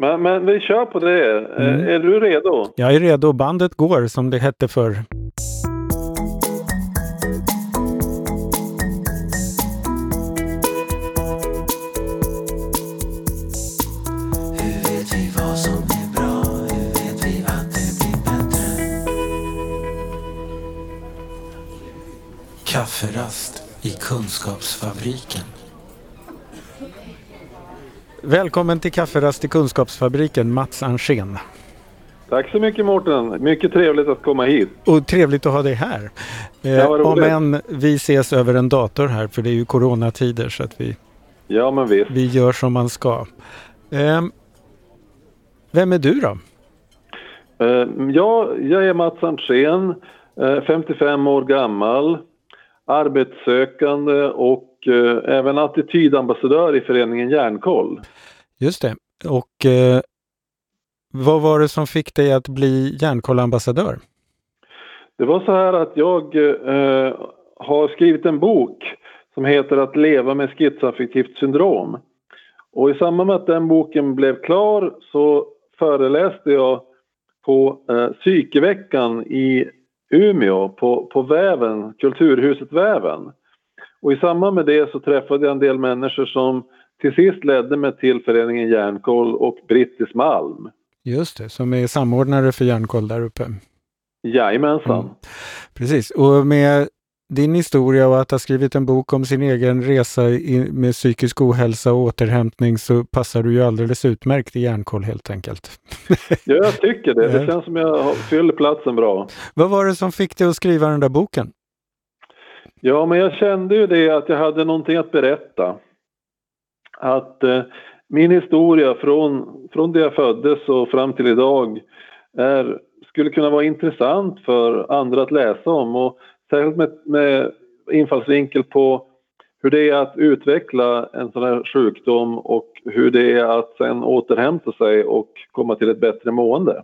Men, men vi kör på det. Mm. Är du redo? Jag är redo. Bandet går som det hette förr. Kafferast i Kunskapsfabriken. Välkommen till Kafferast i Kunskapsfabriken, Mats Ansén. Tack så mycket Mårten. Mycket trevligt att komma hit. Och trevligt att ha dig här. Eh, om än vi ses över en dator här för det är ju coronatider så att vi, ja, men visst. vi gör som man ska. Eh, vem är du då? Eh, ja, jag är Mats Ansén, 55 eh, år gammal, arbetssökande och eh, även attitydambassadör i föreningen Järnkoll. Just det. Och eh, vad var det som fick dig att bli Järnkollambassadör? Det var så här att jag eh, har skrivit en bok som heter Att leva med schizoaffektivt syndrom. Och i samband med att den boken blev klar så föreläste jag på eh, psykeveckan i Umeå på, på Väven, Kulturhuset Väven. Och i samband med det så träffade jag en del människor som till sist ledde mig till föreningen Järnkoll och Brittis Malm. Just det, som är samordnare för Järnkoll där uppe. Jajamensan. Mm. Precis, och med din historia och att ha skrivit en bok om sin egen resa med psykisk ohälsa och återhämtning så passar du ju alldeles utmärkt i järnkoll helt enkelt. ja, jag tycker det. Det känns som jag fyller platsen bra. Vad var det som fick dig att skriva den där boken? Ja, men jag kände ju det att jag hade någonting att berätta. Att eh, min historia från, från det jag föddes och fram till idag är, skulle kunna vara intressant för andra att läsa om. Och Särskilt med, med infallsvinkel på hur det är att utveckla en sån här sjukdom och hur det är att sen återhämta sig och komma till ett bättre mående.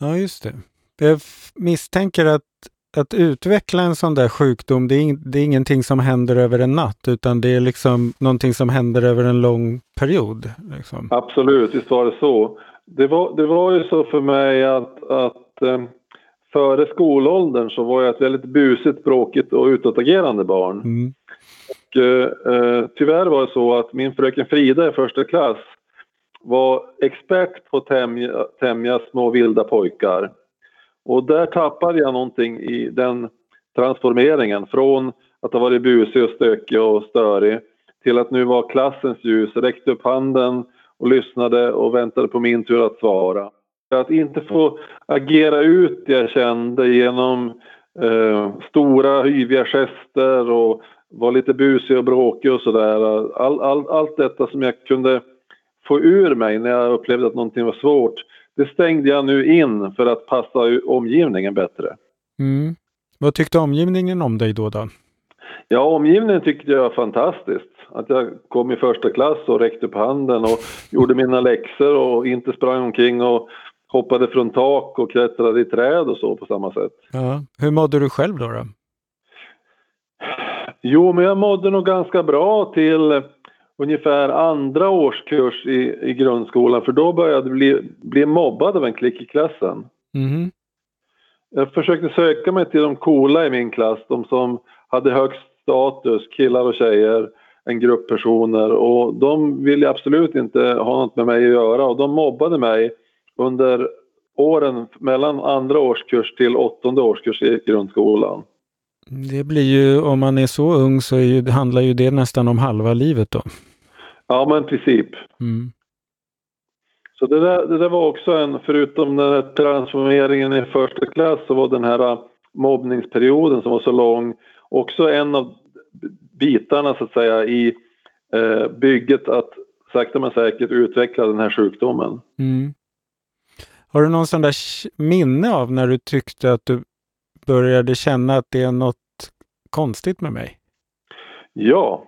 Ja, just det. Jag misstänker att, att utveckla en sån där sjukdom, det är, det är ingenting som händer över en natt, utan det är liksom någonting som händer över en lång period. Liksom. Absolut, visst var det så. Det var, det var ju så för mig att, att eh, före skolåldern så var jag ett väldigt busigt, bråkigt och utåtagerande barn. Mm. Och, eh, tyvärr var det så att min fröken Frida i första klass var expert på att tämja, tämja små vilda pojkar. Och där tappade jag någonting i den transformeringen från att ha varit busig och stökig och störig till att nu vara klassens ljus, räckte upp handen och lyssnade och väntade på min tur att svara. Att inte få agera ut det jag kände genom eh, stora yviga gester och vara lite busig och bråkig och sådär. All, all, allt detta som jag kunde få ur mig när jag upplevde att någonting var svårt, det stängde jag nu in för att passa omgivningen bättre. Mm. Vad tyckte omgivningen om dig då? då? Ja, omgivningen tyckte jag var fantastiskt. Att jag kom i första klass och räckte upp handen och gjorde mina läxor och inte sprang omkring och hoppade från tak och klättrade i träd och så på samma sätt. Ja. Hur mådde du själv då? då? Jo, men jag mådde nog ganska bra till ungefär andra årskurs i, i grundskolan för då började jag bli, bli mobbad av en klick i klassen. Mm. Jag försökte söka mig till de coola i min klass, de som hade högst status, killar och tjejer, en grupp personer och de ville absolut inte ha något med mig att göra och de mobbade mig under åren mellan andra årskurs till åttonde årskurs i grundskolan. Det blir ju, om man är så ung så ju, handlar ju det nästan om halva livet då. Ja, men i princip. Mm. Så det där, det där var också en, förutom den här transformeringen i första klass så var den här mobbningsperioden som var så lång också en av bitarna så att säga i eh, bygget att sakta men säkert utveckla den här sjukdomen. Mm. Har du någon sån där minne av när du tyckte att du började känna att det är något konstigt med mig? Ja,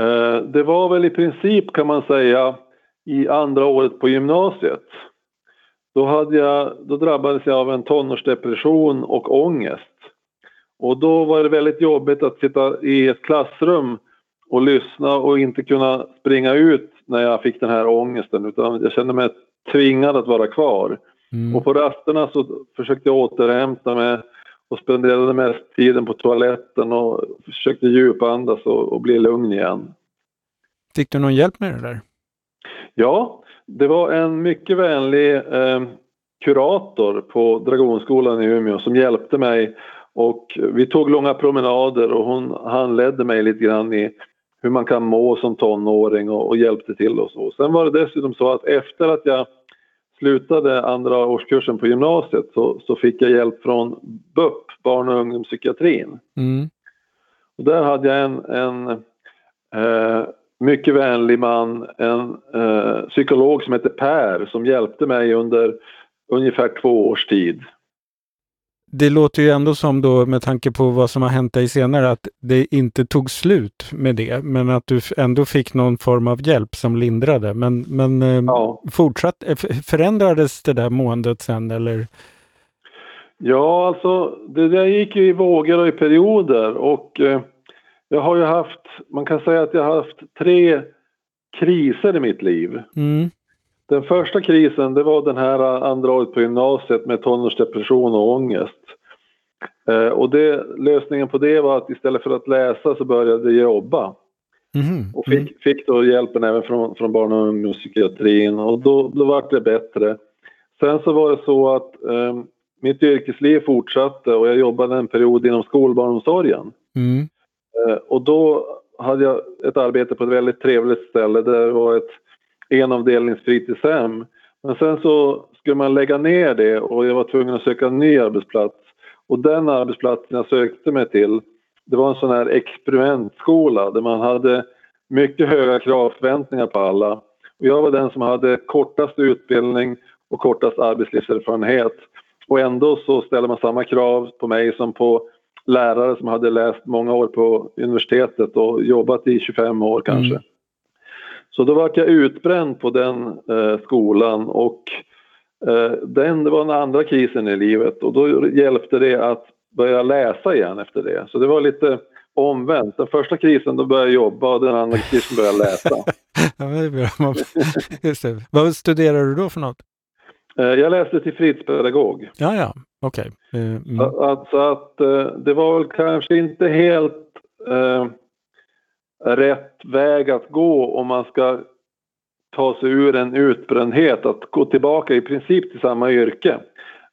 eh, det var väl i princip kan man säga i andra året på gymnasiet. Då, hade jag, då drabbades jag av en tonårsdepression och ångest. Och då var det väldigt jobbigt att sitta i ett klassrum och lyssna och inte kunna springa ut när jag fick den här ångesten utan jag kände mig tvingad att vara kvar. Mm. Och på rasterna så försökte jag återhämta mig och spenderade mest tiden på toaletten och försökte djupandas och, och bli lugn igen. Fick du någon hjälp med det där? Ja, det var en mycket vänlig eh, kurator på Dragonskolan i Umeå som hjälpte mig och vi tog långa promenader och hon handledde mig lite grann i hur man kan må som tonåring och, och hjälpte till och så. Sen var det dessutom så att efter att jag slutade andra årskursen på gymnasiet så, så fick jag hjälp från BUP, barn och ungdomspsykiatrin. Mm. Och där hade jag en, en eh, mycket vänlig man, en eh, psykolog som heter Per som hjälpte mig under ungefär två års tid det låter ju ändå som då med tanke på vad som har hänt dig senare att det inte tog slut med det, men att du ändå fick någon form av hjälp som lindrade. Men, men eh, ja. fortsatt, eh, förändrades det där måendet sen eller? Ja, alltså det där gick ju i vågor och i perioder och eh, jag har ju haft, man kan säga att jag har haft tre kriser i mitt liv. Mm. Den första krisen det var den här andra året på gymnasiet med tonårsdepression och ångest. Eh, och det, lösningen på det var att istället för att läsa så började jag jobba. Mm. Och fick, fick då hjälpen även från, från barn och ungdomspsykiatrin och då, då var det bättre. Sen så var det så att eh, mitt yrkesliv fortsatte och jag jobbade en period inom skolbarnomsorgen. Mm. Eh, och då hade jag ett arbete på ett väldigt trevligt ställe där det var ett enavdelningsfritidshem. Men sen så skulle man lägga ner det och jag var tvungen att söka en ny arbetsplats. Och den arbetsplatsen jag sökte mig till, det var en sån här experimentskola där man hade mycket höga kravförväntningar på alla. Och jag var den som hade kortast utbildning och kortast arbetslivserfarenhet. Och ändå så ställer man samma krav på mig som på lärare som hade läst många år på universitetet och jobbat i 25 år kanske. Mm. Så då var jag utbränd på den eh, skolan och eh, den, det var den andra krisen i livet och då hjälpte det att börja läsa igen efter det. Så det var lite omvänt. Den första krisen då började jag jobba och den andra krisen började jag läsa. ja, det är bra. Just det. Vad studerade du då för något? Eh, jag läste till fritidspedagog. Ja, ja, okej. Okay. Eh, mm. Alltså att eh, det var väl kanske inte helt eh, rätt väg att gå om man ska ta sig ur en utbrändhet, att gå tillbaka i princip till samma yrke.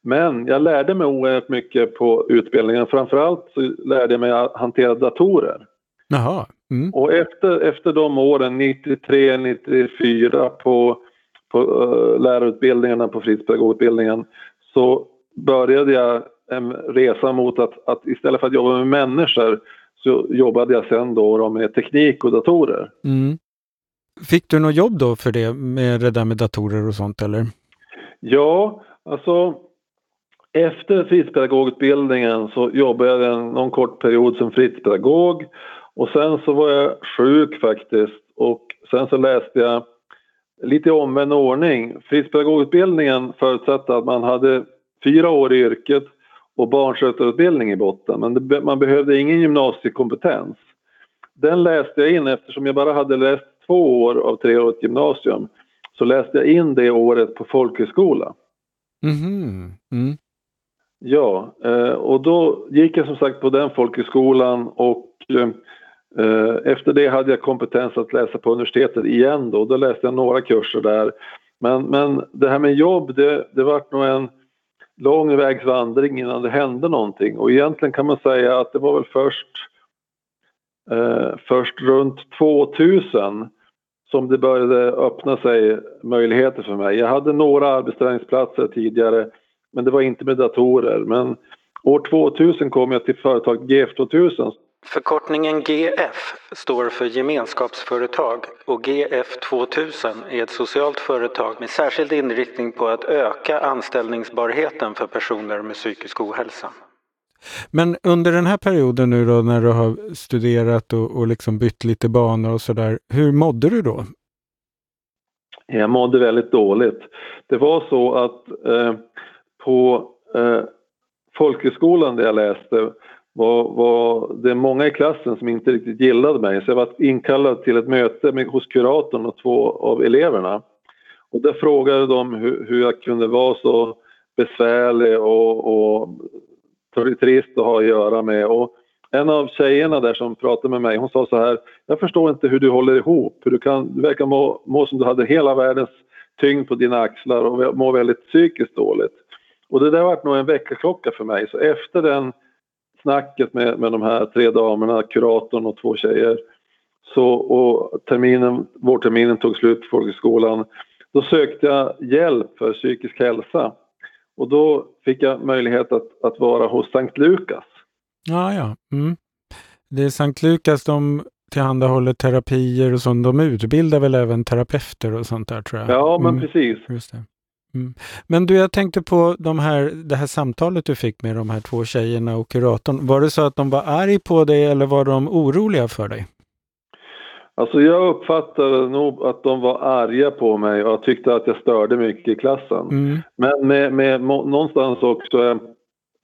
Men jag lärde mig oerhört mycket på utbildningen. Framförallt så lärde jag mig att hantera datorer. Jaha. Mm. Och efter, efter de åren, 93, 94 på, på uh, lärarutbildningarna, på fritidspedagogutbildningen, så började jag en resa mot att, att istället för att jobba med människor så jobbade jag sen då med teknik och datorer. Mm. Fick du något jobb då för det med det där med datorer och sånt eller? Ja, alltså efter fritidspedagogutbildningen så jobbade jag någon kort period som fritidspedagog och sen så var jag sjuk faktiskt och sen så läste jag lite i omvänd ordning. Fritidspedagogutbildningen förutsatte att man hade fyra år i yrket och barnskötarutbildning i botten, men det, man behövde ingen gymnasiekompetens. Den läste jag in eftersom jag bara hade läst två år av treårigt gymnasium. Så läste jag in det året på folkhögskola. Mm. Mm. Ja, eh, och då gick jag som sagt på den folkhögskolan och eh, efter det hade jag kompetens att läsa på universitetet igen då. Då läste jag några kurser där. Men, men det här med jobb, det, det vart nog en lång vägsvandring innan det hände någonting och egentligen kan man säga att det var väl först, eh, först runt 2000 som det började öppna sig möjligheter för mig. Jag hade några arbetsträningsplatser tidigare men det var inte med datorer. Men år 2000 kom jag till företaget GF 2000 Förkortningen GF står för gemenskapsföretag och GF 2000 är ett socialt företag med särskild inriktning på att öka anställningsbarheten för personer med psykisk ohälsa. Men under den här perioden nu då när du har studerat och, och liksom bytt lite banor och sådär, hur mådde du då? Jag mådde väldigt dåligt. Det var så att eh, på eh, folkhögskolan där jag läste var, var det många i klassen som inte riktigt gillade mig. Så jag var inkallad till ett möte med, hos kuratorn och två av eleverna. Och där frågade de hur, hur jag kunde vara så besvärlig och, och trist att ha att göra med. Och en av tjejerna där som pratade med mig, hon sa så här, jag förstår inte hur du håller ihop, hur du kan, du verkar må, må som du hade hela världens tyngd på dina axlar och må väldigt psykiskt dåligt. Och det där var nog en väckarklocka för mig, så efter den snacket med, med de här tre damerna, kuratorn och två tjejer, så, och terminen, vårterminen tog slut på folkhögskolan, då sökte jag hjälp för psykisk hälsa. Och då fick jag möjlighet att, att vara hos Sankt Lukas. Ja, ja. Mm. Det är Sankt Lukas, de tillhandahåller terapier och sånt. De utbildar väl även terapeuter och sånt där tror jag. Ja, men mm. precis. Mm. Men du, jag tänkte på de här, det här samtalet du fick med de här två tjejerna och kuratorn. Var det så att de var arg på dig eller var de oroliga för dig? Alltså jag uppfattade nog att de var arga på mig och tyckte att jag störde mycket i klassen. Mm. Men med, med någonstans också en,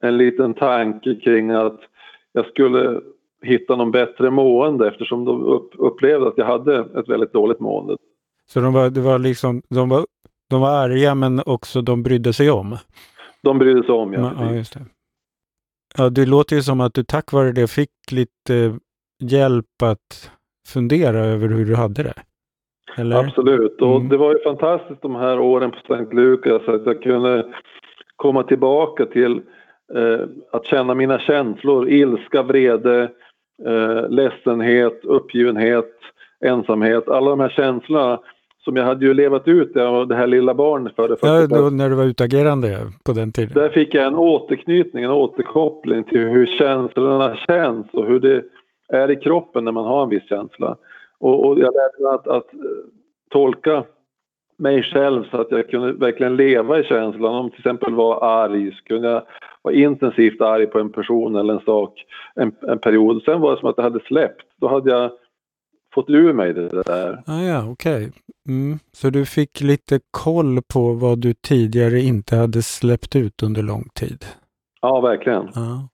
en liten tanke kring att jag skulle hitta någon bättre mående eftersom de upp, upplevde att jag hade ett väldigt dåligt mående. Så de var, det var liksom, de var, de var arga men också de brydde sig om? De brydde sig om, ja. ja, just det. Ja, det låter ju som att du tack vare det fick lite hjälp att fundera över hur du hade det? Eller? Absolut, och mm. det var ju fantastiskt de här åren på Sankt Lukas att jag kunde komma tillbaka till eh, att känna mina känslor, ilska, vrede, eh, ledsenhet, uppgivenhet, ensamhet, alla de här känslorna som jag hade ju levat ut det, det här lilla barnet före Ja, då, när du var utagerande på den tiden. Där fick jag en återknytning, en återkoppling till hur känslorna känns och hur det är i kroppen när man har en viss känsla. Och, och jag lärde mig att, att, eh, tolka mig själv så att jag kunde verkligen leva i känslan. Om till exempel var arg så kunde jag vara intensivt arg på en person eller en sak en, en period. Sen var det som att det hade släppt. Då hade jag fått ur mig det där. Ah, ja, okej. Okay. Mm. Så du fick lite koll på vad du tidigare inte hade släppt ut under lång tid? Ja, verkligen. Ah.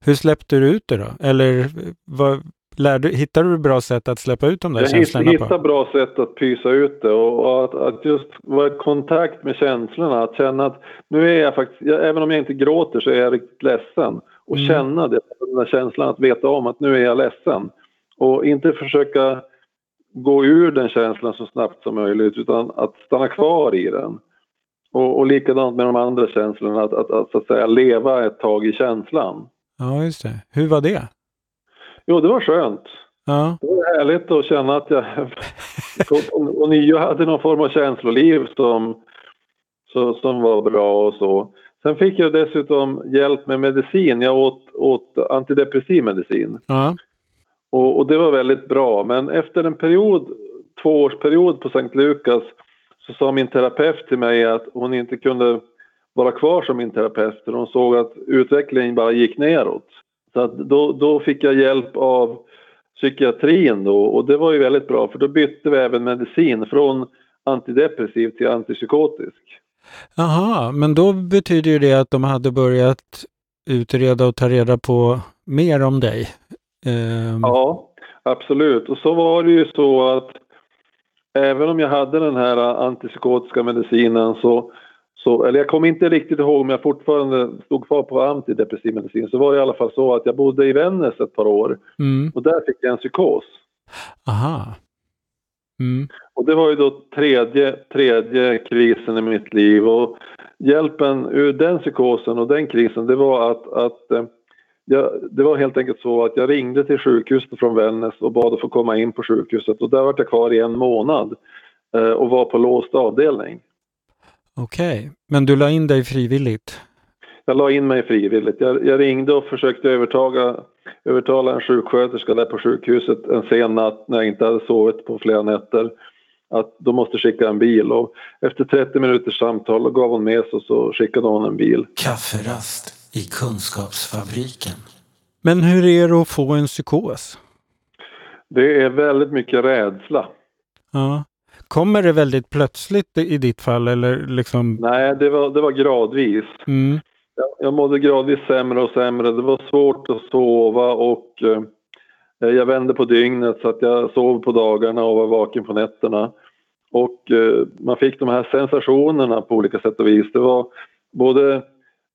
Hur släppte du ut det då? Eller vad, lärde, hittade du bra sätt att släppa ut de där jag känslorna på? Jag hittade bra sätt att pysa ut det och att, att, just vara i kontakt med känslorna. Att känna att nu är jag faktiskt, jag, även om jag inte gråter så är jag riktigt ledsen. Och mm. känna det, den där känslan att veta om att nu är jag ledsen. Och inte försöka gå ur den känslan så snabbt som möjligt utan att stanna kvar i den. Och, och likadant med de andra känslorna, att, att, att, så att säga leva ett tag i känslan. Ja, just det. Hur var det? Jo, det var skönt. Ja. Det var härligt att känna att jag och nio hade någon form av känsloliv som, så, som var bra och så. Sen fick jag dessutom hjälp med medicin. Jag åt, åt antidepressiv medicin. Ja. Och, och, det var väldigt bra. Men efter en period, tvåårsperiod på Sankt Lukas så sa min terapeut till mig att hon inte kunde vara kvar som min terapeut för hon såg att utvecklingen bara gick neråt. Så att då, då fick jag hjälp av psykiatrin då och det var ju väldigt bra för då bytte vi även medicin från antidepressiv till antipsykotisk. Jaha, men då betyder ju det att de hade börjat utreda och ta reda på mer om dig? Um... Ja, absolut. Och så var det ju så att även om jag hade den här antipsykotiska medicinen så så, eller jag kommer inte riktigt ihåg om jag fortfarande stod kvar på antidepressiv medicin. Så var det i alla fall så att jag bodde i Vännäs ett par år mm. och där fick jag en psykos. Aha. Mm. Och det var ju då tredje, tredje krisen i mitt liv och hjälpen ur den psykosen och den krisen det var att, att eh, jag, det var helt enkelt så att jag ringde till sjukhuset från Vännäs och bad att få komma in på sjukhuset och där var jag kvar i en månad eh, och var på låst avdelning. Okej, okay. men du la in dig frivilligt? Jag la in mig frivilligt. Jag, jag ringde och försökte övertaga, övertala en sjuksköterska där på sjukhuset en sen natt när jag inte hade sovit på flera nätter att de måste skicka en bil och efter 30 minuters samtal gav hon med sig och så skickade hon en bil. Kafferast i Kunskapsfabriken. Men hur är det att få en psykos? Det är väldigt mycket rädsla. Ja. Kommer det väldigt plötsligt i ditt fall eller liksom? Nej, det var, det var gradvis. Mm. jag, jag mådde gradvis sämre och sämre. Det var svårt att sova och eh, jag vände på dygnet så att jag sov på dagarna och var vaken på nätterna. Och eh, man fick de här sensationerna på olika sätt och vis. Det var både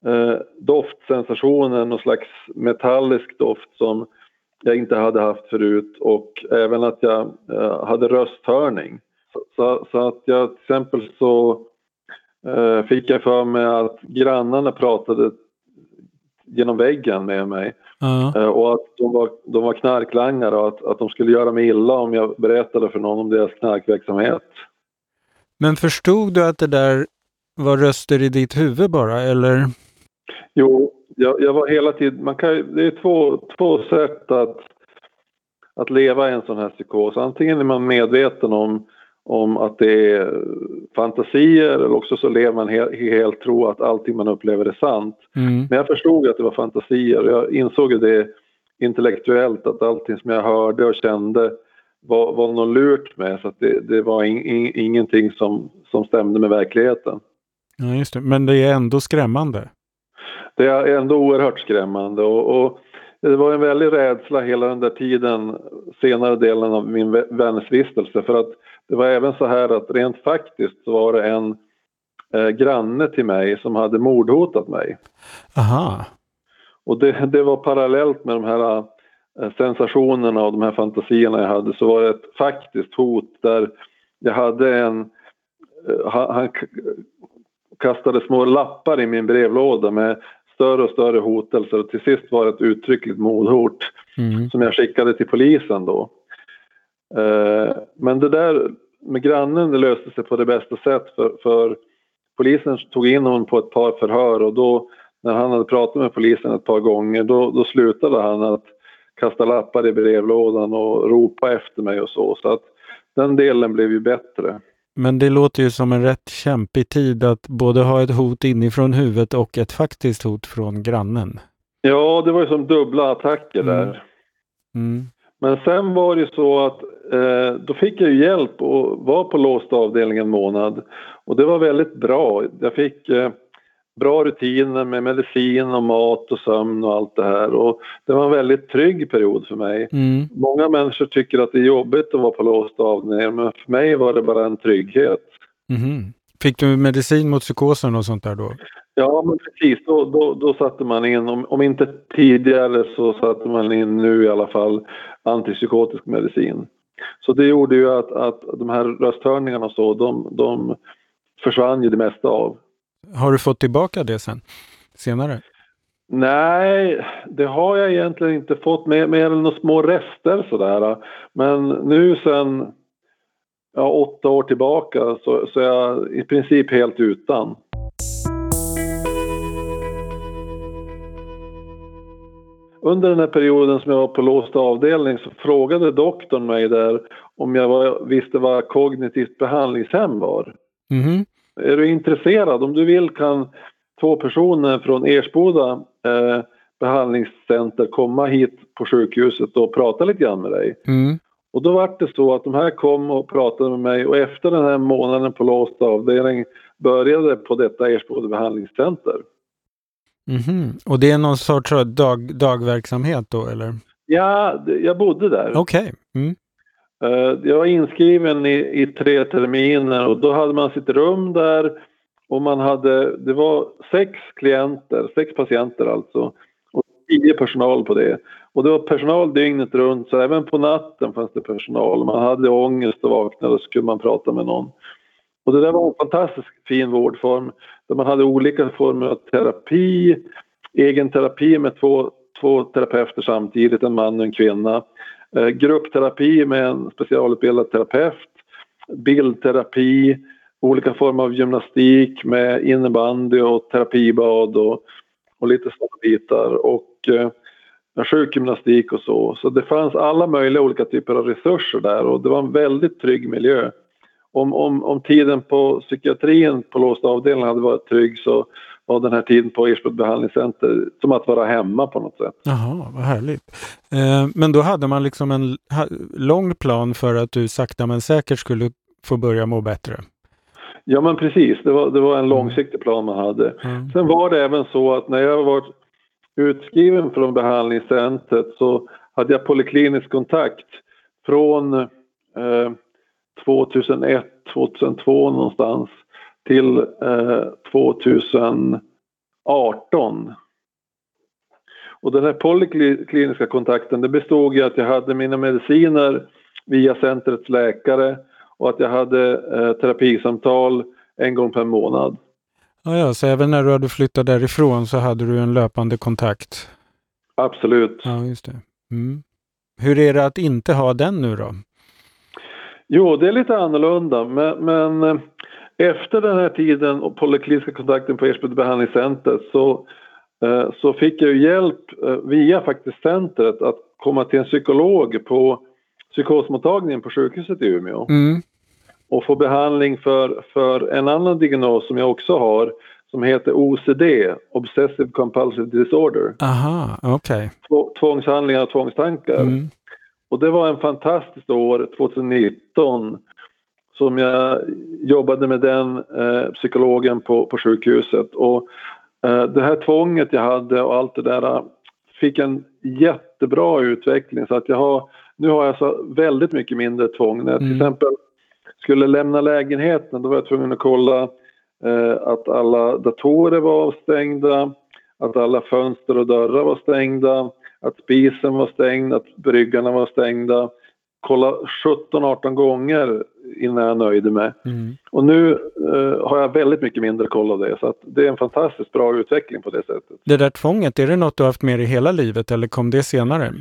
eh, doftsensationen, någon slags metallisk doft som jag inte hade haft förut och även att jag eh, hade rösthörning. Så, så, så, att jag till exempel så eh, fick jag för mig att grannarna pratade genom väggen med mig. Uh-huh. och att de var, de var knarklangare och att, att de skulle göra mig illa om jag berättade för någon om deras knarkverksamhet. Men förstod du att det där var röster i ditt huvud bara, eller? Jo, jag, jag var hela tiden... Man kan, det är två, två sätt att, att leva i en sån här psykos. Antingen är man medveten om, om att det är fantasier eller också så lever man helt, helt tro att allting man upplever är sant. Mm. Men jag förstod att det var fantasier och jag insåg det intellektuellt att allting som jag hörde och kände var, var något lurt med så att det, det var in, in, ingenting som, som stämde med verkligheten. Ja, just det. Men det är ändå skrämmande. Det är ändå oerhört skrämmande och, och det var en väldig rädsla hela den där tiden, senare delen av min vännesvistelse för att det var även så här att rent faktiskt så var det en eh, granne till mig som hade mordhotat mig. Aha. Och det, det var parallellt med de här eh, sensationerna och de här fantasierna jag hade så var det ett faktiskt hot där jag hade en... Eh, han, han kastade små lappar i min brevlåda med större och större hotelser och till sist var det ett uttryckligt mordhot mm. som jag skickade till polisen då. Eh, men det där med grannen det löste sig på det bästa sätt för, för polisen tog in honom på ett par förhör och då när han hade pratat med polisen ett par gånger då, då slutade han att kasta lappar i brevlådan och ropa efter mig och så. Så att den delen blev ju bättre. Men det låter ju som en rätt kämpig tid att både ha ett hot inifrån huvudet och ett faktiskt hot från grannen. Ja, det var ju som dubbla attacker mm. där. Mm. Men sen var det så att eh, då fick jag hjälp och var på låst avdelning en månad. Och det var väldigt bra. Jag fick eh, bra rutiner med medicin och mat och sömn och allt det här. Och det var en väldigt trygg period för mig. Mm. Många människor tycker att det är jobbigt att vara på låst avdelning men för mig var det bara en trygghet. Mm. Fick du medicin mot psykosen och sånt där då? Ja, men precis. Då, då, då satte man in, om, om inte tidigare så satte man in nu i alla fall antipsykotisk medicin. Så det gjorde ju att, att de här rösthörningarna och så, de, de försvann ju det mesta av. Har du fått tillbaka det sen, senare? Nej, det har jag egentligen inte fått, mer, mer än några små rester sådär. Men nu sen ja, åtta år tillbaka så, så är jag i princip helt utan. Under den här perioden som jag var på låst avdelning så frågade doktorn mig där om jag var, visste vad kognitivt behandlingshem var. Mm. Är du intresserad? Om du vill kan två personer från Ersboda eh, behandlingscenter komma hit på sjukhuset och prata lite grann med dig. Mm. Och då var det så att de här kom och pratade med mig och efter den här månaden på låst avdelning började på detta Ersboda behandlingscenter. Mm -hmm. Och det är någon sorts dag, dagverksamhet då eller? Ja, jag bodde där. Okej. Okay. Mm. Eh, jag var inskriven i, i, tre terminer och då hade man sitt rum där och man hade, det var sex klienter, sex patienter alltså och tio personal på det. Och det var personal dygnet runt så även på natten fanns det personal. Man hade ångest och vaknade och så kunde man prata med någon. Och det där var en fantastiskt fin vårdform där man hade olika former av terapi, egen terapi med två, två terapeuter samtidigt, en man och en kvinna. Eh, gruppterapi med en specialutbildad terapeut, bildterapi, olika former av gymnastik med innebandy och terapibad och, och lite sådana bitar. Och eh, sjukgymnastik och så. Så det fanns alla möjliga olika typer av resurser där och det var en väldigt trygg miljö. Om, om, om tiden på psykiatrin på låsta avdelningen hade varit trygg så var den här tiden på Ersbrot behandlingscenter som att vara hemma på något sätt. Jaha, vad härligt. Eh, men då hade man liksom en lång plan för att du sakta men säkert skulle få börja må bättre? Ja men precis, det var, det var en långsiktig plan man hade. Mm. Sen var det även så att när jag var utskriven från behandlingscentret så hade jag poliklinisk kontakt från eh, 2001, 2002 någonstans till eh, 2018. Och den här polikliniska kontakten det bestod i att jag hade mina mediciner via centrets läkare och att jag hade eh, terapisamtal en gång per månad. Ja, ja, så även när du hade flyttat därifrån så hade du en löpande kontakt? Absolut. Ja, just det. Mm. Hur är det att inte ha den nu då? Jo, det är lite annorlunda, men, men eh, efter den här tiden och polikliniska kontakten på Ersby behandlingscenter så, eh, så fick jag hjälp eh, via faktiskt centret att komma till en psykolog på psykosmottagningen på sjukhuset i Umeå. Mm. Och få behandling för, för en annan diagnos som jag också har som heter OCD, Obsessive Compulsive Disorder. Aha, okej. Okay. Tvångshandlingar och tvångstankar. Mm. Och det var en fantastiskt år, 2019, som jag jobbade med den eh, psykologen på, på sjukhuset. Och eh, det här tvånget jag hade och allt det där eh, fick en jättebra utveckling så att jag har, nu har jag så väldigt mycket mindre tvång. När jag till mm. exempel skulle lämna lägenheten då var jag tvungen att kolla eh, att alla datorer var avstängda, att alla fönster och dörrar var stängda, att spisen var stängd, att bryggarna var stängda. Kolla 17-18 gånger innan jag nöjde mig. Mm. Och nu eh, har jag väldigt mycket mindre koll av det så att det är en fantastiskt bra utveckling på det sättet. Det där tvånget, är det något du haft med dig hela livet eller kom det senare?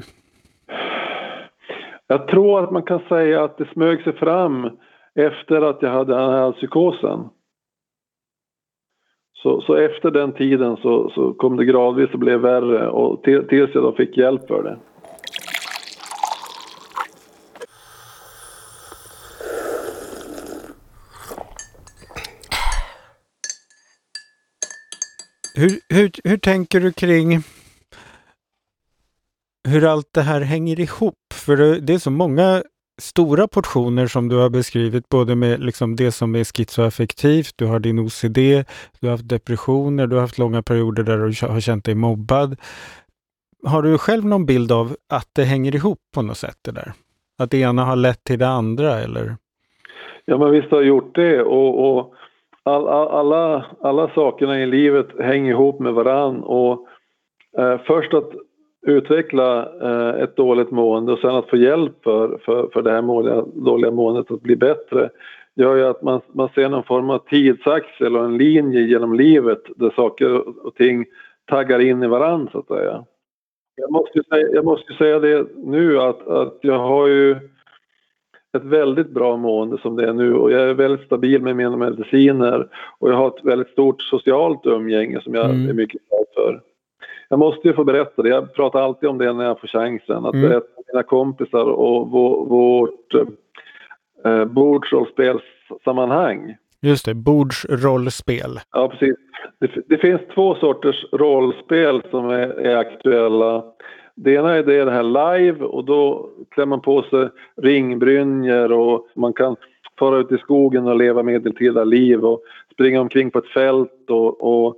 Jag tror att man kan säga att det smög sig fram efter att jag hade den här psykosen. Så, så efter den tiden så, så kom det gradvis att bli värre och till, tills jag då fick hjälp för det. Hur, hur, hur tänker du kring hur allt det här hänger ihop? För det är så många stora portioner som du har beskrivit, både med liksom det som är schizoaffektivt, du har din OCD, du har haft depressioner, du har haft långa perioder där du har känt dig mobbad. Har du själv någon bild av att det hänger ihop på något sätt det där? Att det ena har lett till det andra eller? Ja men visst har jag gjort det och, och all, all, alla, alla sakerna i livet hänger ihop med varann och eh, först att utveckla eh, ett dåligt mående och sen att få hjälp för, för, för det här måliga, dåliga måendet att bli bättre gör ju att man, man ser någon form av tidsaxel och en linje genom livet där saker och ting taggar in i varandra så att säga. Jag måste säga, jag måste säga det nu att, att jag har ju ett väldigt bra mående som det är nu och jag är väldigt stabil med mina mediciner och jag har ett väldigt stort socialt umgänge som jag mm. är mycket glad för jag måste ju få berätta det. Jag pratar alltid om det när jag får chansen. Att mm. berätta om mina kompisar och vårt eh, bordsrollspelssammanhang. Just det, bordsrollspel. Ja, precis. Det, det, finns två sorters rollspel som är, är, aktuella. Det ena är det här live och då klär man på sig ringbrynjor och man kan fara ut i skogen och leva medeltida liv och springa omkring på ett fält och, och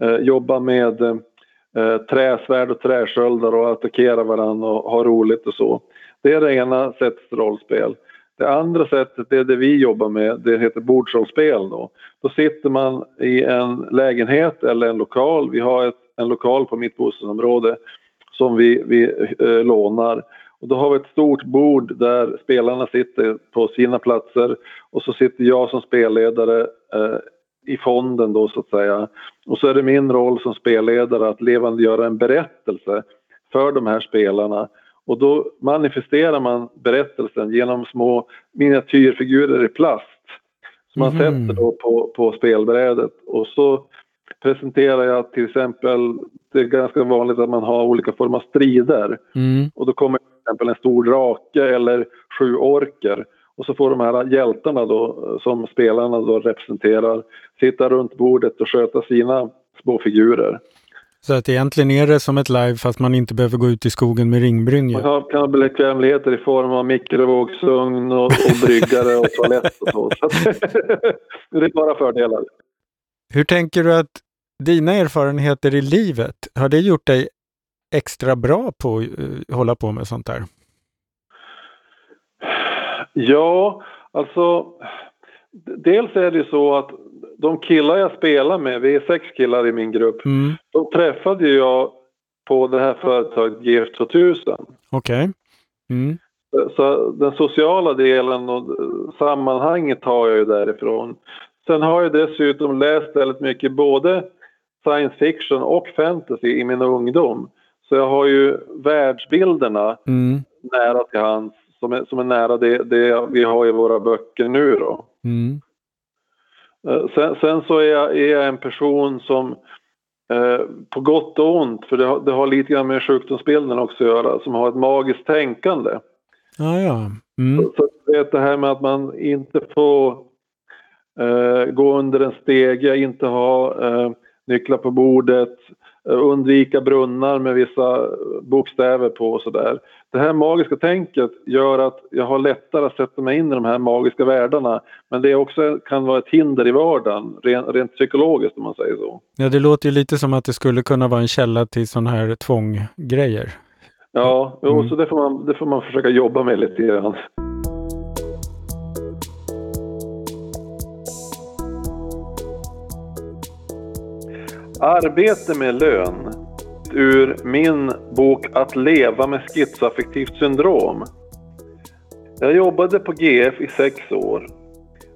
eh, jobba med eh, träsvärd och träsköldar och attackera varandra och ha roligt och så. Det är det ena sättet rollspel. Det andra sättet, det är det vi jobbar med, det heter bordsrollspel då. Då sitter man i en lägenhet eller en lokal. Vi har ett, en lokal på mitt bostadsområde som vi, vi eh, lånar. Och då har vi ett stort bord där spelarna sitter på sina platser och så sitter jag som spelledare eh, i fonden då så att säga. Och så är det min roll som spelledare att levandegöra en berättelse för de här spelarna. Och då manifesterar man berättelsen genom små miniatyrfigurer i plast som man mm. sätter då på, på spelbrädet. Och så presenterar jag till exempel, det är ganska vanligt att man har olika former av strider. Mm. Och då kommer till exempel en stor drake eller sju orker och så får de här hjältarna då, som spelarna då representerar sitta runt bordet och sköta sina små figurer. Så att egentligen är det som ett live fast man inte behöver gå ut i skogen med ringbrynja? Man kan ha bekvämligheter i form av mikrovågsugn och, och bryggare och toalett och så. så det är bara fördelar. Hur tänker du att dina erfarenheter i livet, har det gjort dig extra bra på att uh, hålla på med sånt där? Ja, alltså dels är det så att de killar jag spelar med, vi är sex killar i min grupp, mm. de träffade jag på det här företaget GF 2000. Okej. Okay. Mm. Så den sociala delen och sammanhanget har jag ju därifrån. Sen har jag dessutom läst väldigt mycket både science fiction och fantasy i min ungdom. Så jag har ju världsbilderna mm. nära till hands som är, som är nära det, det vi har i våra böcker nu då. Mm. Eh, sen, sen, så är jag, är jag, en person som eh, på gott och ont, för det har, det har, lite grann med sjukdomsbilden också att göra, som har ett magiskt tänkande. Ah, ja. Mm. Så, så vet det här med att man inte får gå under en stege, inte ha eh, nycklar på bordet, eh, undvika brunnar med vissa bokstäver på och sådär. Det här magiska tänket gör att jag har lättare att sätta mig in i de här magiska världarna. Men det också kan vara ett hinder i vardagen, rent, rent psykologiskt om man säger så. Ja, det låter ju lite som att det skulle kunna vara en källa till sådana här tvånggrejer. Ja, mm. så det får, man, det får man försöka jobba med lite grann. Arbete med lön ur min bok Att leva med schizoaffektivt syndrom. Jag jobbade på GF i sex år.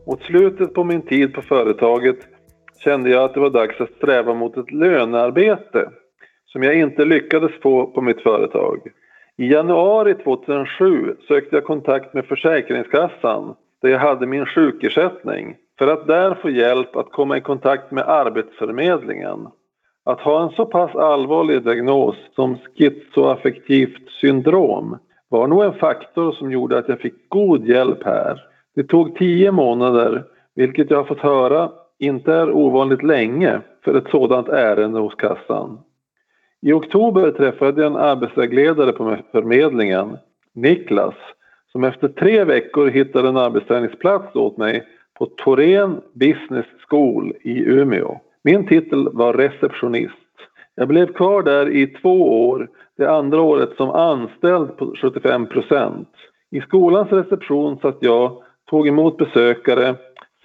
Mot slutet på min tid på företaget kände jag att det var dags att sträva mot ett lönearbete som jag inte lyckades få på mitt företag. I januari 2007 sökte jag kontakt med Försäkringskassan där jag hade min sjukersättning för att där få hjälp att komma i kontakt med Arbetsförmedlingen. Att ha en så pass allvarlig diagnos som schizoaffektivt syndrom var nog en faktor som gjorde att jag fick god hjälp här. Det tog tio månader, vilket jag har fått höra inte är ovanligt länge för ett sådant ärende hos kassan. I oktober träffade jag en arbetsvägledare på förmedlingen, Niklas, som efter tre veckor hittade en arbetsträningsplats åt mig på Torén Business School i Umeå. Min titel var receptionist. Jag blev kvar där i två år, det andra året som anställd på 75 procent. I skolans reception satt jag, tog emot besökare,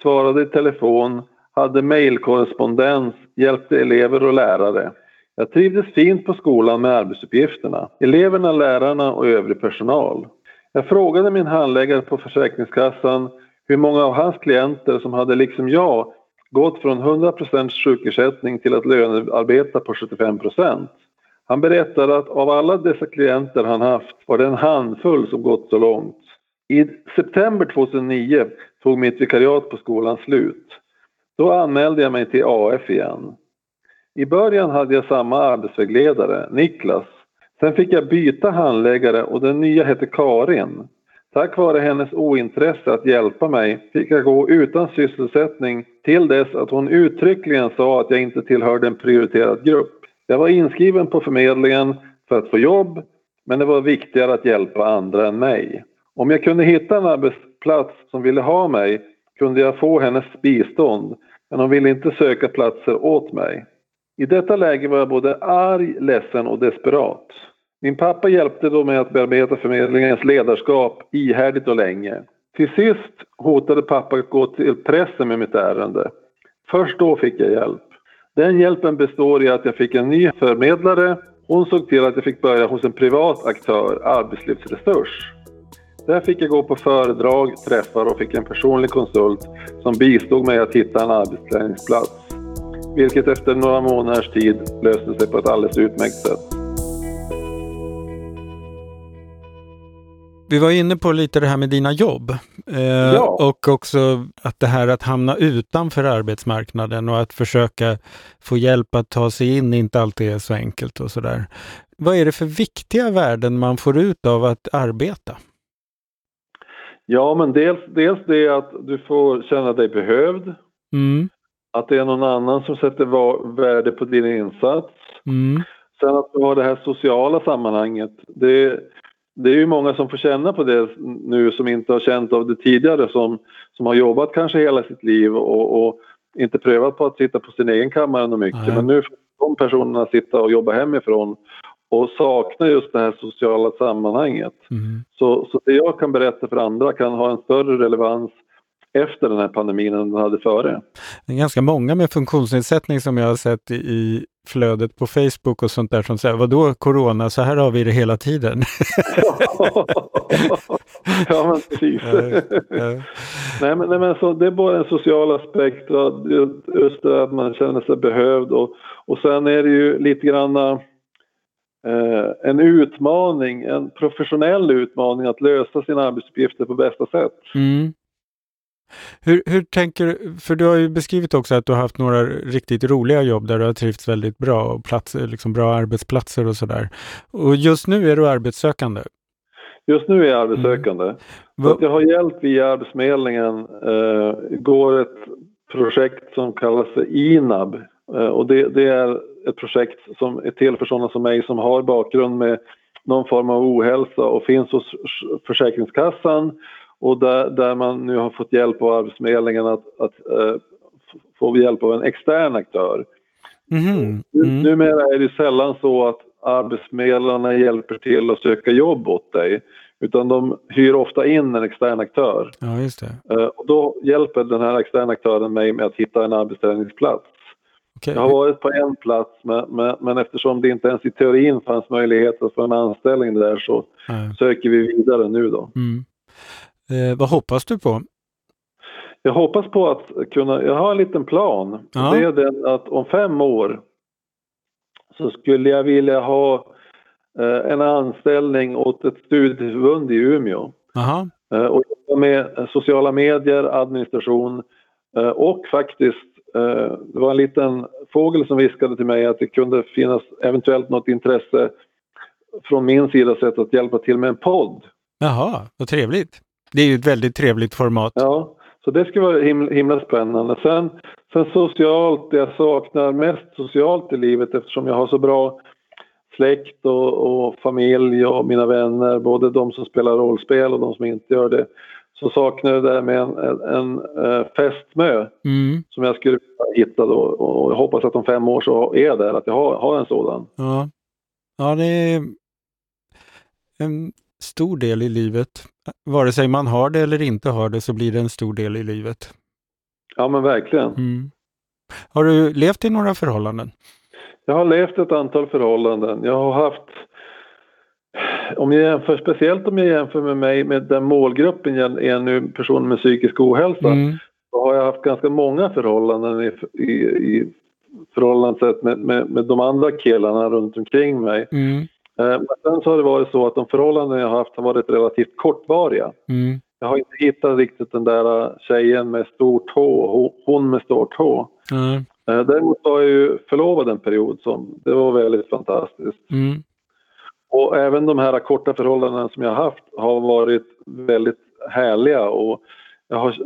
svarade i telefon, hade mejlkorrespondens, hjälpte elever och lärare. Jag trivdes fint på skolan med arbetsuppgifterna, eleverna, lärarna och övrig personal. Jag frågade min handläggare på Försäkringskassan hur många av hans klienter som hade liksom jag gått från 100% sjukersättning till att lönearbeta på 75% Han berättade att av alla dessa klienter han haft var det en handfull som gått så långt. I september 2009 tog mitt vikariat på skolan slut. Då anmälde jag mig till AF igen. I början hade jag samma arbetsvägledare, Niklas. Sen fick jag byta handläggare och den nya hette Karin. Tack vare hennes ointresse att hjälpa mig fick jag gå utan sysselsättning till dess att hon uttryckligen sa att jag inte tillhörde en prioriterad grupp. Jag var inskriven på förmedlingen för att få jobb, men det var viktigare att hjälpa andra än mig. Om jag kunde hitta en arbetsplats som ville ha mig kunde jag få hennes bistånd, men hon ville inte söka platser åt mig. I detta läge var jag både arg, ledsen och desperat. Min pappa hjälpte då mig att bearbeta förmedlingens ledarskap ihärdigt och länge. Till sist hotade pappa att gå till pressen med mitt ärende. Först då fick jag hjälp. Den hjälpen består i att jag fick en ny förmedlare. Hon såg till att jag fick börja hos en privat aktör, Arbetslivsresurs. Där fick jag gå på föredrag, träffar och fick en personlig konsult som bistod mig att hitta en arbetsträningsplats. Vilket efter några månaders tid löste sig på ett alldeles utmärkt sätt. Vi var inne på lite det här med dina jobb eh, ja. och också att det här att hamna utanför arbetsmarknaden och att försöka få hjälp att ta sig in inte alltid är så enkelt och sådär. Vad är det för viktiga värden man får ut av att arbeta? Ja, men dels, dels det att du får känna dig behövd. Mm. att det är någon annan som sätter värde på din insats. Mm. Sen att du har det här sociala sammanhanget. Det, det är ju många som får känna på det nu som inte har känt av det tidigare som, som har jobbat kanske hela sitt liv och, och inte prövat på att sitta på sin egen kammare något mycket. Nej. Men nu får de personerna sitta och jobba hemifrån och saknar just det här sociala sammanhanget. Mm. Så, så det jag kan berätta för andra kan ha en större relevans efter den här pandemin än den hade före. Det är ganska många med funktionsnedsättning som jag har sett i, flödet på Facebook och sånt där som säger, vadå corona, så här har vi det hela tiden. ja, men precis. nej, men, nej, men så, det är bara en social aspekt, just det att man känner sig behövd och, och sen är det ju lite grann eh, en utmaning, en professionell utmaning att lösa sina arbetsuppgifter på bästa sätt. Mm. Hur, hur tänker För du har ju beskrivit också att du har haft några riktigt roliga jobb där du har trivts väldigt bra och platser, liksom bra arbetsplatser och sådär. Och just nu är du arbetssökande? Just nu är jag arbetssökande. Mm. jag har hjälp via Arbetsförmedlingen. Eh, går ett projekt som kallas INAB. Eh, och det, det, är ett projekt som är till för sådana som mig som har bakgrund med någon form av ohälsa och finns hos Försäkringskassan och där, där man nu har fått hjälp av Arbetsförmedlingen att, att uh, få hjälp av en extern aktör. Mm. Mm. Numera är det sällan så att arbetsförmedlarna hjälper till att söka jobb åt dig utan de hyr ofta in en extern aktör. Ja, just det. Uh, och då hjälper den här externa aktören mig med att hitta en arbetsträningsplats. Okay. Jag har varit på en plats men, men, men, eftersom det inte ens i teorin fanns möjlighet att få en anställning där så Nej. söker vi vidare nu då. Mm. Eh, vad hoppas du på? Jag hoppas på att kunna, jag har en liten plan. Ja. Det är den att om fem år så skulle jag vilja ha eh, en anställning åt ett studieförbund i Umeå. Aha. Eh, och jobba med sociala medier, administration eh, och faktiskt eh, det var en liten fågel som viskade till mig att det kunde finnas eventuellt något intresse från min sida sett att hjälpa till med en podd. Jaha, vad trevligt. Det är ju ett väldigt trevligt format. Ja, så det ska vara himla, himla spännande. Sen, sen socialt, det jag saknar mest socialt i livet eftersom jag har så bra släkt och, och, familj och mina vänner, både de som spelar rollspel och de som inte gör det, så saknar jag det där med en, en, en uh, fästmö mm. som jag skulle hitta då och jag hoppas att om fem år så är jag där, att jag har, har en sådan. Ja, ja det är en stor del i livet. Vare sig man har det eller inte har det så blir det en stor del i livet. Ja men verkligen. Mm. Har du levt i några förhållanden? Jag har levt ett antal förhållanden. Jag har haft, om jag jämför, speciellt om jag jämför med mig med den målgruppen jag är nu, personer med psykisk ohälsa, mm. så har jag haft ganska många förhållanden i, i, i förhållande med, med, med de andra killarna runt omkring mig. Mm. Eh, men sen så har det varit så att de förhållanden jag har haft har varit relativt kortvariga. Mm. Jag har inte hittat riktigt den där eh, tjejen med stort H, hon med stort H. Mm. Däremot var jag ju förlovad en period som, det var väldigt fantastiskt. Mm. Och även de här korta förhållandena som jag har haft har varit väldigt härliga och jag har,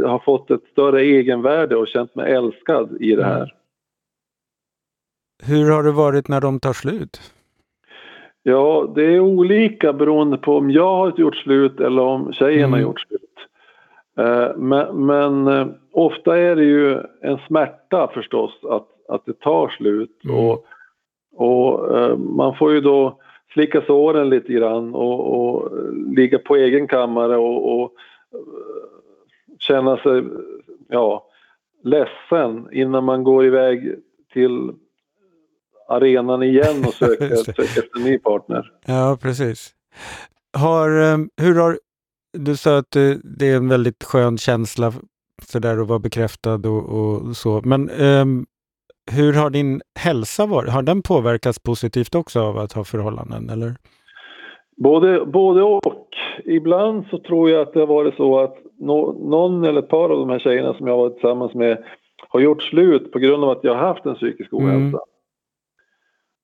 jag har fått ett större egenvärde och känt mig älskad i det här. Hur har det varit när de tar slut? Ja, det är olika beroende på om jag har gjort slut eller om tjejen mm. har gjort slut. Eh, men, men, eh, ofta är det ju en smärta förstås att, att det tar slut. Mm. Och, och eh, man får ju då slicka såren lite grann och, och ligga på egen kammare och, och känna sig ja, ledsen innan man går iväg till arenan igen och söka, söka efter en ny partner. Ja, precis. Har, eh, hur har, du sa att det är en väldigt skön känsla sådär att vara bekräftad och, och så. Men um, hur har din hälsa varit? Har den påverkats positivt också av att ha förhållanden? Eller? Både, både och. Ibland så tror jag att det har varit så att no, någon eller ett par av de här tjejerna som jag har varit tillsammans med har gjort slut på grund av att jag har haft en psykisk ohälsa. Mm.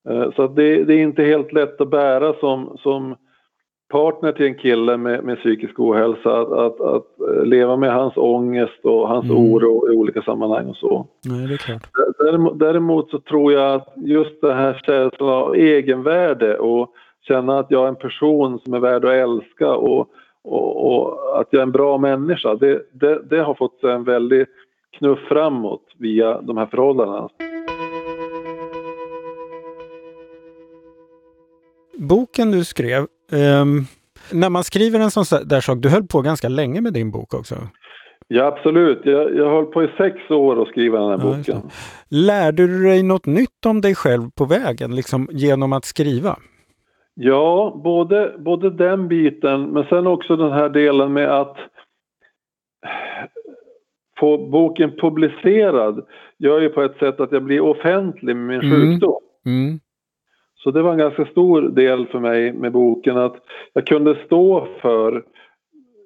Eh, så det, det, är inte helt lätt att bära som, som partner till en kille med, med psykisk ohälsa, att, att, att leva med hans ångest och hans mm. oro i olika sammanhang och så. Nej, det är klart. Däremot, däremot så tror jag att just det här känslan av egenvärde och känna att jag är en person som är värd att älska och, och, och att jag är en bra människa, det, det, det har fått en väldig knuff framåt via de här förhållandena. Boken du skrev, um, när man skriver en sån där sak, du höll på ganska länge med din bok också? Ja, absolut. Jag, jag höll på i sex år att skriva den här ja, boken. Lärde du dig något nytt om dig själv på vägen, liksom genom att skriva? Ja, både, både den biten, men sen också den här delen med att få boken publicerad gör ju på ett sätt att jag blir offentlig med min mm. sjukdom. Mm. Så det var en ganska stor del för mig med boken att jag kunde stå för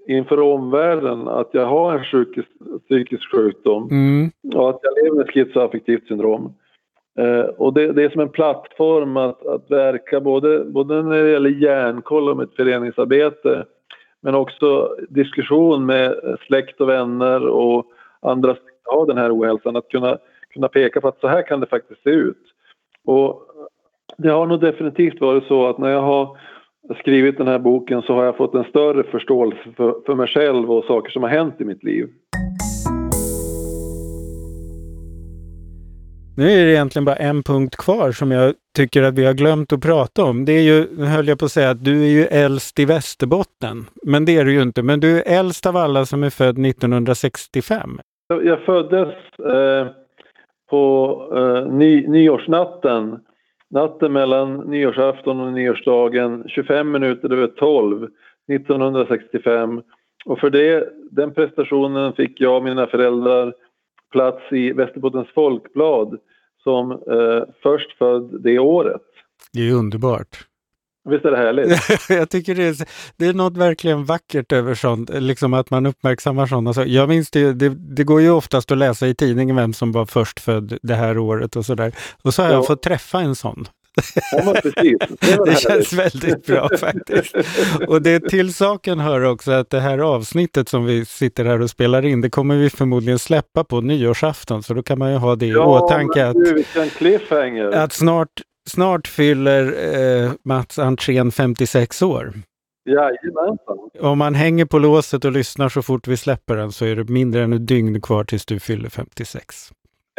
inför omvärlden att jag har en psykisk, psykisk sjukdom mm. och att jag lever med schizoaffektivt syndrom. Eh, och det, det, är som en plattform att, att verka både, både när det gäller hjärnkoll och mitt föreningsarbete men också diskussion med släkt och vänner och andra som har den här ohälsan att kunna, kunna peka på att så här kan det faktiskt se ut. Och det har nog definitivt varit så att när jag har skrivit den här boken så har jag fått en större förståelse för, för mig själv och saker som har hänt i mitt liv. Nu är det egentligen bara en punkt kvar som jag tycker att vi har glömt att prata om. Det är ju, nu höll jag på att säga att du är ju äldst i Västerbotten. Men det är du ju inte. Men du är äldst av alla som är född 1965. Jag föddes eh, på eh, ny, nyårsnatten Natten mellan nyårsafton och nyårsdagen 25 minuter över 12 1965 och för det, den prestationen fick jag och mina föräldrar plats i Västerbottens Folkblad som eh, först född det året. Det är underbart. Visst är det härligt? jag tycker det är, det är något verkligen vackert över sånt, liksom att man uppmärksammar sådana saker. Jag minns det, det, det, går ju oftast att läsa i tidningen vem som var först född det här året och sådär. Och så har ja. jag fått träffa en sån. Ja, precis. Det, det känns väldigt bra faktiskt. Och det till saken hör också att det här avsnittet som vi sitter här och spelar in, det kommer vi förmodligen släppa på nyårsafton, så då kan man ju ha det i ja, åtanke. Att, att snart Snart fyller eh, Mats Entrén 56 år. Jajamensan. Om man hänger på låset och lyssnar så fort vi släpper den så är det mindre än ett dygn kvar tills du fyller 56.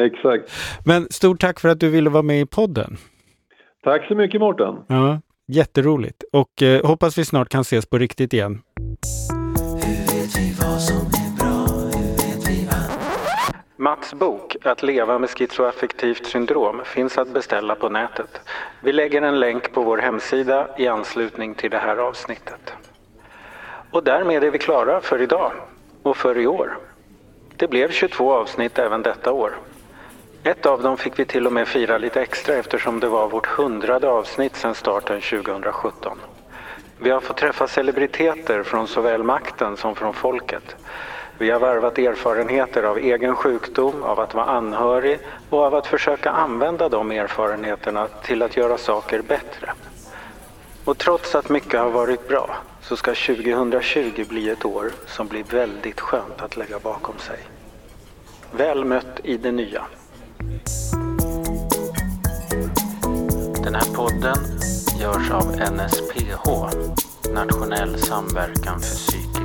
Exakt. Men stort tack för att du ville vara med i podden. Tack så mycket Mårten. Ja, jätteroligt och eh, hoppas vi snart kan ses på riktigt igen. Mats bok Att leva med schizoaffektivt syndrom finns att beställa på nätet. Vi lägger en länk på vår hemsida i anslutning till det här avsnittet. Och därmed är vi klara för idag och för i år. Det blev 22 avsnitt även detta år. Ett av dem fick vi till och med fira lite extra eftersom det var vårt hundrade avsnitt sedan starten 2017. Vi har fått träffa celebriteter från såväl makten som från folket. Vi har värvat erfarenheter av egen sjukdom, av att vara anhörig och av att försöka använda de erfarenheterna till att göra saker bättre. Och trots att mycket har varit bra så ska 2020 bli ett år som blir väldigt skönt att lägga bakom sig. Väl mött i det nya. Den här podden görs av NSPH, Nationell samverkan för psykisk